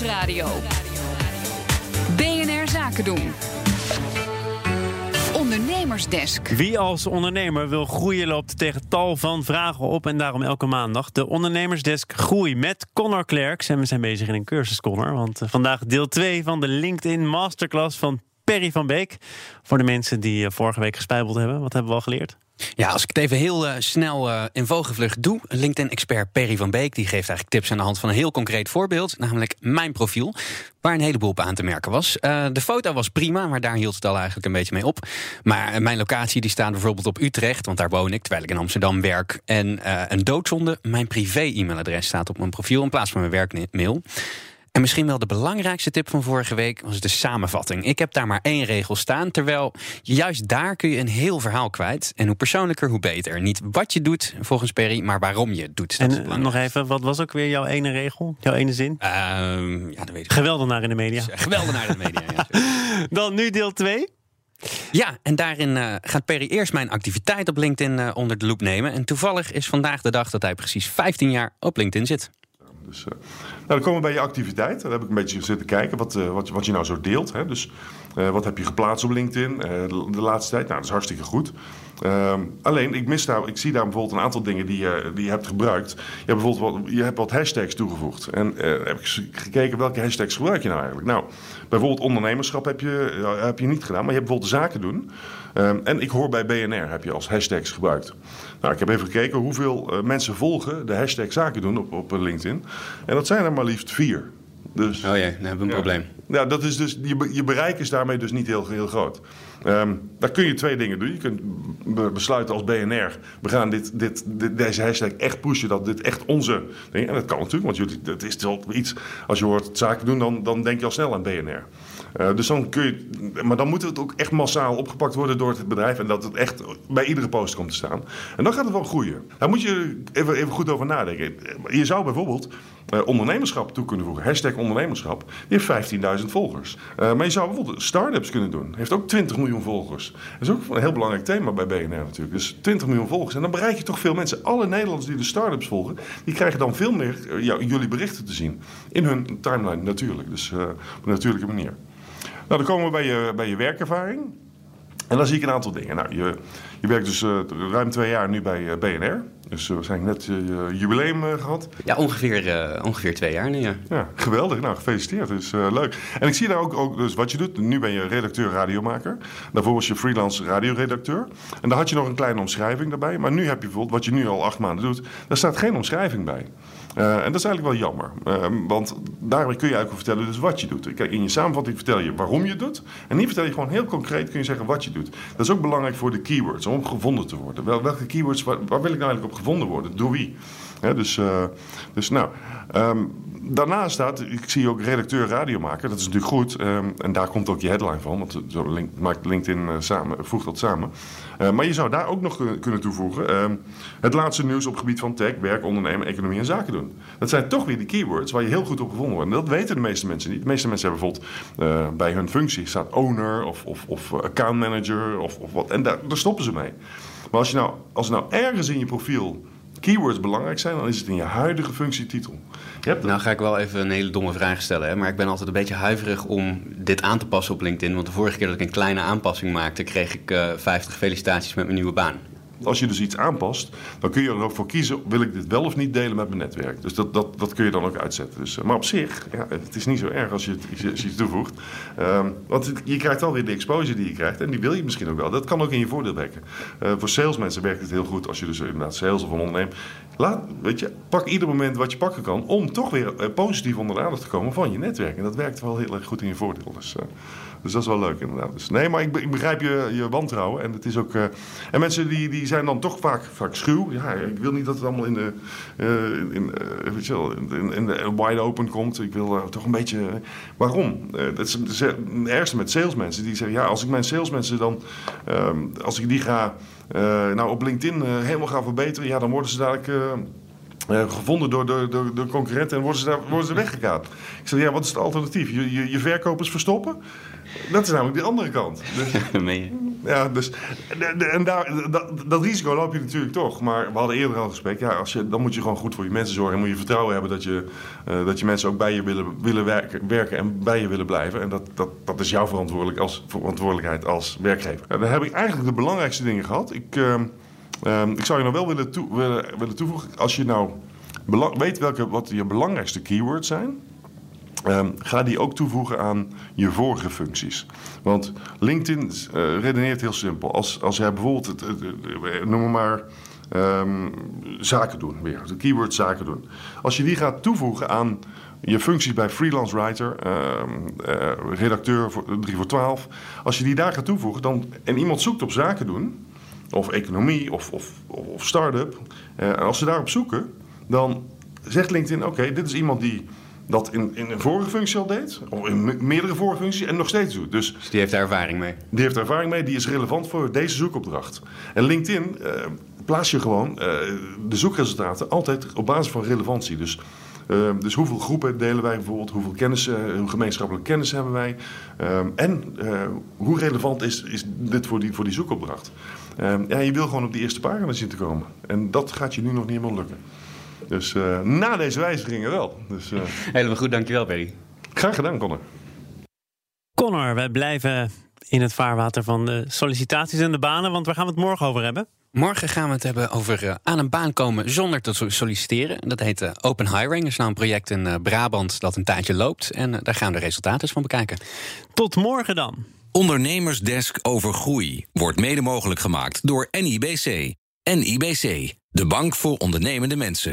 Nieuwsradio. BNR Zaken doen. Ondernemersdesk. Wie als ondernemer wil groeien loopt tegen tal van vragen op en daarom elke maandag de Ondernemersdesk Groei met Connor Klerks. En we zijn bezig in een cursus, Connor, want eh, vandaag deel 2 van de LinkedIn Masterclass van Perry van Beek. Voor de mensen die eh, vorige week gespijbeld hebben, wat hebben we al geleerd? Ja, als ik het even heel uh, snel uh, in vogelvlucht doe. LinkedIn-expert Perry van Beek die geeft eigenlijk tips aan de hand van een heel concreet voorbeeld. Namelijk mijn profiel, waar een heleboel op aan te merken was. Uh, de foto was prima, maar daar hield het al eigenlijk een beetje mee op. Maar mijn locatie die staat bijvoorbeeld op Utrecht, want daar woon ik, terwijl ik in Amsterdam werk. En een doodzonde, mijn privé-e-mailadres staat op mijn profiel in plaats van mijn werkmail. En misschien wel de belangrijkste tip van vorige week was de samenvatting. Ik heb daar maar één regel staan, terwijl juist daar kun je een heel verhaal kwijt. En hoe persoonlijker, hoe beter. Niet wat je doet, volgens Perry, maar waarom je het doet. Dat en nog even, wat was ook weer jouw ene regel? Jouw ene zin? Uh, ja, dat weet ik. Geweldenaar in de media. Geweldenaar in de media, ja. Dan nu deel 2. Ja, en daarin uh, gaat Perry eerst mijn activiteit op LinkedIn uh, onder de loep nemen. En toevallig is vandaag de dag dat hij precies 15 jaar op LinkedIn zit. Dus, uh, nou, dan komen we bij je activiteit. Daar heb ik een beetje zitten kijken wat, uh, wat, wat je nou zo deelt. Hè. Dus uh, wat heb je geplaatst op LinkedIn de, de, laatste tijd? Nou, dat is hartstikke goed. Ehm, alleen, ik, mis daar, ik zie daar bijvoorbeeld een aantal dingen die, je, die hebt gebruikt. Je hebt bijvoorbeeld wat, je hebt wat hashtags toegevoegd. En heb ik gekeken welke hashtags gebruik je nou eigenlijk? Nou, bijvoorbeeld ondernemerschap heb je, heb je niet gedaan, maar je hebt bijvoorbeeld zaken doen. Um, en ik hoor bij BNR heb je als hashtags gebruikt. Nou, ik heb even gekeken hoeveel uh, mensen volgen de hashtag zaken doen op, op LinkedIn. En dat zijn er maar liefst vier. Dus, oh jee, dan hebben we een ja. probleem. Ja, dat is dus, je, je bereik is daarmee dus niet heel, heel groot. Um, daar kun je twee dingen doen. Je kunt besluiten als BNR, we gaan dit, dit, deze hashtag echt pushen, dat dit echt onze En dat kan natuurlijk, want jullie, dat is wel iets, als je hoort zaken doen, dan, dan denk je al snel aan BNR. Uh, dus dan kun je, maar dan moet het ook echt massaal opgepakt worden door het bedrijf en dat het echt bij iedere post komt te staan. En dan gaat het wel groeien. Daar moet je even, even goed over nadenken. Je zou bijvoorbeeld uh, ondernemerschap toe kunnen voegen. Hashtag ondernemerschap. Die heeft 15.000 volgers. Uh, maar je zou bijvoorbeeld start-ups kunnen doen. Heeft ook 20 miljoen volgers. Dat is ook een heel belangrijk thema bij BNR natuurlijk. Dus 20 miljoen volgers. En dan bereik je toch veel mensen. Alle Nederlanders die de start-ups volgen, die krijgen dan veel meer uh, jullie berichten te zien. In hun timeline natuurlijk. Dus op een natuurlijke manier. Nou, dan komen we bij je, bij je werkervaring. En dan zie ik een aantal dingen. Nou, je, je werkt dus uh, ruim twee jaar nu bij uh, BNR. Dus we zijn net je jubileum gehad. Ja, ongeveer, ongeveer twee jaar nu, ja. Ja, geweldig. Nou, gefeliciteerd. Dat is leuk. En ik zie daar ook, ook dus wat je doet. Nu ben je redacteur radiomaker. Daarvoor was je freelance radioredacteur. En daar had je nog een kleine omschrijving daarbij. Maar nu heb je bijvoorbeeld, wat je nu al acht maanden doet... daar staat geen omschrijving bij. Uh, en dat is eigenlijk wel jammer. Uh, want daarmee kun je eigenlijk vertellen dus wat je doet. Kijk, in je samenvatting vertel je waarom je het doet. En hier vertel je gewoon heel concreet kun je zeggen wat je doet. Dat is ook belangrijk voor de keywords, om gevonden te worden. Wel, welke keywords, waar, waar, wil ik nou eigenlijk op gevonden worden? Door wie? Dus, uh, dus nou... Um, daarnaast staat, ik zie ook redacteur radiomaker, dat is natuurlijk goed. Um, en daar komt ook je headline van, want zo link, maakt LinkedIn uh, samen, voegt dat samen. Uh, maar je zou daar ook nog kunnen toevoegen. Um, het laatste nieuws op het gebied van tech, werk, ondernemen, economie en zaken doen. Dat zijn toch weer die keywords waar je heel goed op gevonden wordt. En dat weten de meeste mensen niet. De meeste mensen hebben bijvoorbeeld bij hun functie staat owner of, of, of account manager of, of wat. En daar, daar stoppen ze mee. Maar als, je nou, als nou ergens in je profiel keywords belangrijk zijn, dan is het in je huidige functietitel. Je nou ga ik wel even een hele domme vraag stellen. Hè? Maar ik ben altijd een beetje huiverig om dit aan te passen op LinkedIn. Want de vorige keer dat ik een kleine aanpassing maakte, kreeg ik uh, 50 felicitaties met mijn nieuwe baan. Als je dus iets aanpast, dan kun je er ook voor kiezen: wil ik dit wel of niet delen met mijn netwerk? Dus dat, dat, dat kun je dan ook uitzetten. Dus, maar op zich, ja, het is niet zo erg als je het toevoegt. Um, want je krijgt alweer de exposure die je krijgt. En die wil je misschien ook wel. Dat kan ook in je voordeel werken. Uh, voor salesmensen werkt het heel goed als je dus inderdaad sales of een ondernemer. Laat, weet je, pak ieder moment wat je pakken kan om toch weer uh, positief onder de aandacht te komen van je netwerk. En dat werkt wel heel erg goed in je voordeel. Dus, dus dat is wel leuk inderdaad. Dus, nee, maar ik, ik begrijp je, je wantrouwen. En, het is ook, uh, en mensen die, die zijn dan toch vaak, vaak schuw. Ja, ik wil niet dat het allemaal in de, uh, in, uh, weet in, in, de wide open komt. Ik wil toch een beetje... waarom? dat is het ergste met salesmensen. Die zeggen, ja, als ik mijn salesmensen dan... als ik die ga... nou, op LinkedIn helemaal ga verbeteren... Ja, dan worden ze dadelijk... Uh, gevonden door de, door, door concurrenten en worden ze, daar, worden ze. Ik zei, ja, wat is het alternatief? Je, je, je verkopers verstoppen? Dat is namelijk de andere kant. Dus, Ja, dus, en daar, dat, dat risico loop je natuurlijk toch. Maar we hadden eerder al gesprek. Ja, als je, dan moet je gewoon goed voor je mensen zorgen. En moet je vertrouwen hebben dat je, eh, dat je mensen ook bij je willen, willen werken, werken en bij je willen blijven. En dat, dat, dat is jouw verantwoordelijk als, verantwoordelijkheid als werkgever. En dan heb ik eigenlijk de belangrijkste dingen gehad. Ik, ehm, ehm, ik zou je nog wel willen, toe, willen, willen toevoegen. Als je nou weet welke, wat je belangrijkste keywords zijn. Ehm, ga die ook toevoegen aan je vorige functies. Want LinkedIn eh, redeneert heel simpel. Als, als jij bijvoorbeeld, het, het- noem maar, ehm, zaken doen weer. De keyword zaken doen. Als je die gaat toevoegen aan je functies bij freelance writer, eh, redacteur voor 3 voor 12. Als je die daar gaat toevoegen dan, en iemand zoekt op zaken doen, of economie of, of, of, start-up. eh, en als ze daarop zoeken, dan zegt LinkedIn: oké, dit is iemand die dat in, in een vorige functie al deed, of in me- meerdere vorige functies en nog steeds doet. Dus Dus die heeft daar ervaring mee. die heeft ervaring mee, die is relevant voor deze zoekopdracht. En LinkedIn eh, plaats je gewoon eh, de zoekresultaten altijd op basis van relevantie. Dus, dus hoeveel groepen delen wij bijvoorbeeld, hoeveel kennis, hoe gemeenschappelijke kennis hebben wij. eh, en hoe relevant is, is dit voor die, voor die zoekopdracht. Eh, ja, je wil gewoon op die eerste pagina zien te komen. En dat gaat je nu nog niet helemaal lukken. Dus eh, na deze wijzigingen wel. Dus eh, Helemaal goed, dankjewel Perry. graag gedaan, Connor. Connor, wij blijven in het vaarwater van de sollicitaties en de banen, want waar gaan we het morgen over hebben? Morgen gaan we het hebben over eh, aan een baan komen zonder te so- solliciteren. Dat heet Open Hiring. Dat is nou een project in Brabant dat een tijdje loopt. En daar gaan we de resultaten van bekijken. Tot morgen dan. Ondernemersdesk over groei wordt mede mogelijk gemaakt door NIBC. NIBC, de bank voor ondernemende mensen.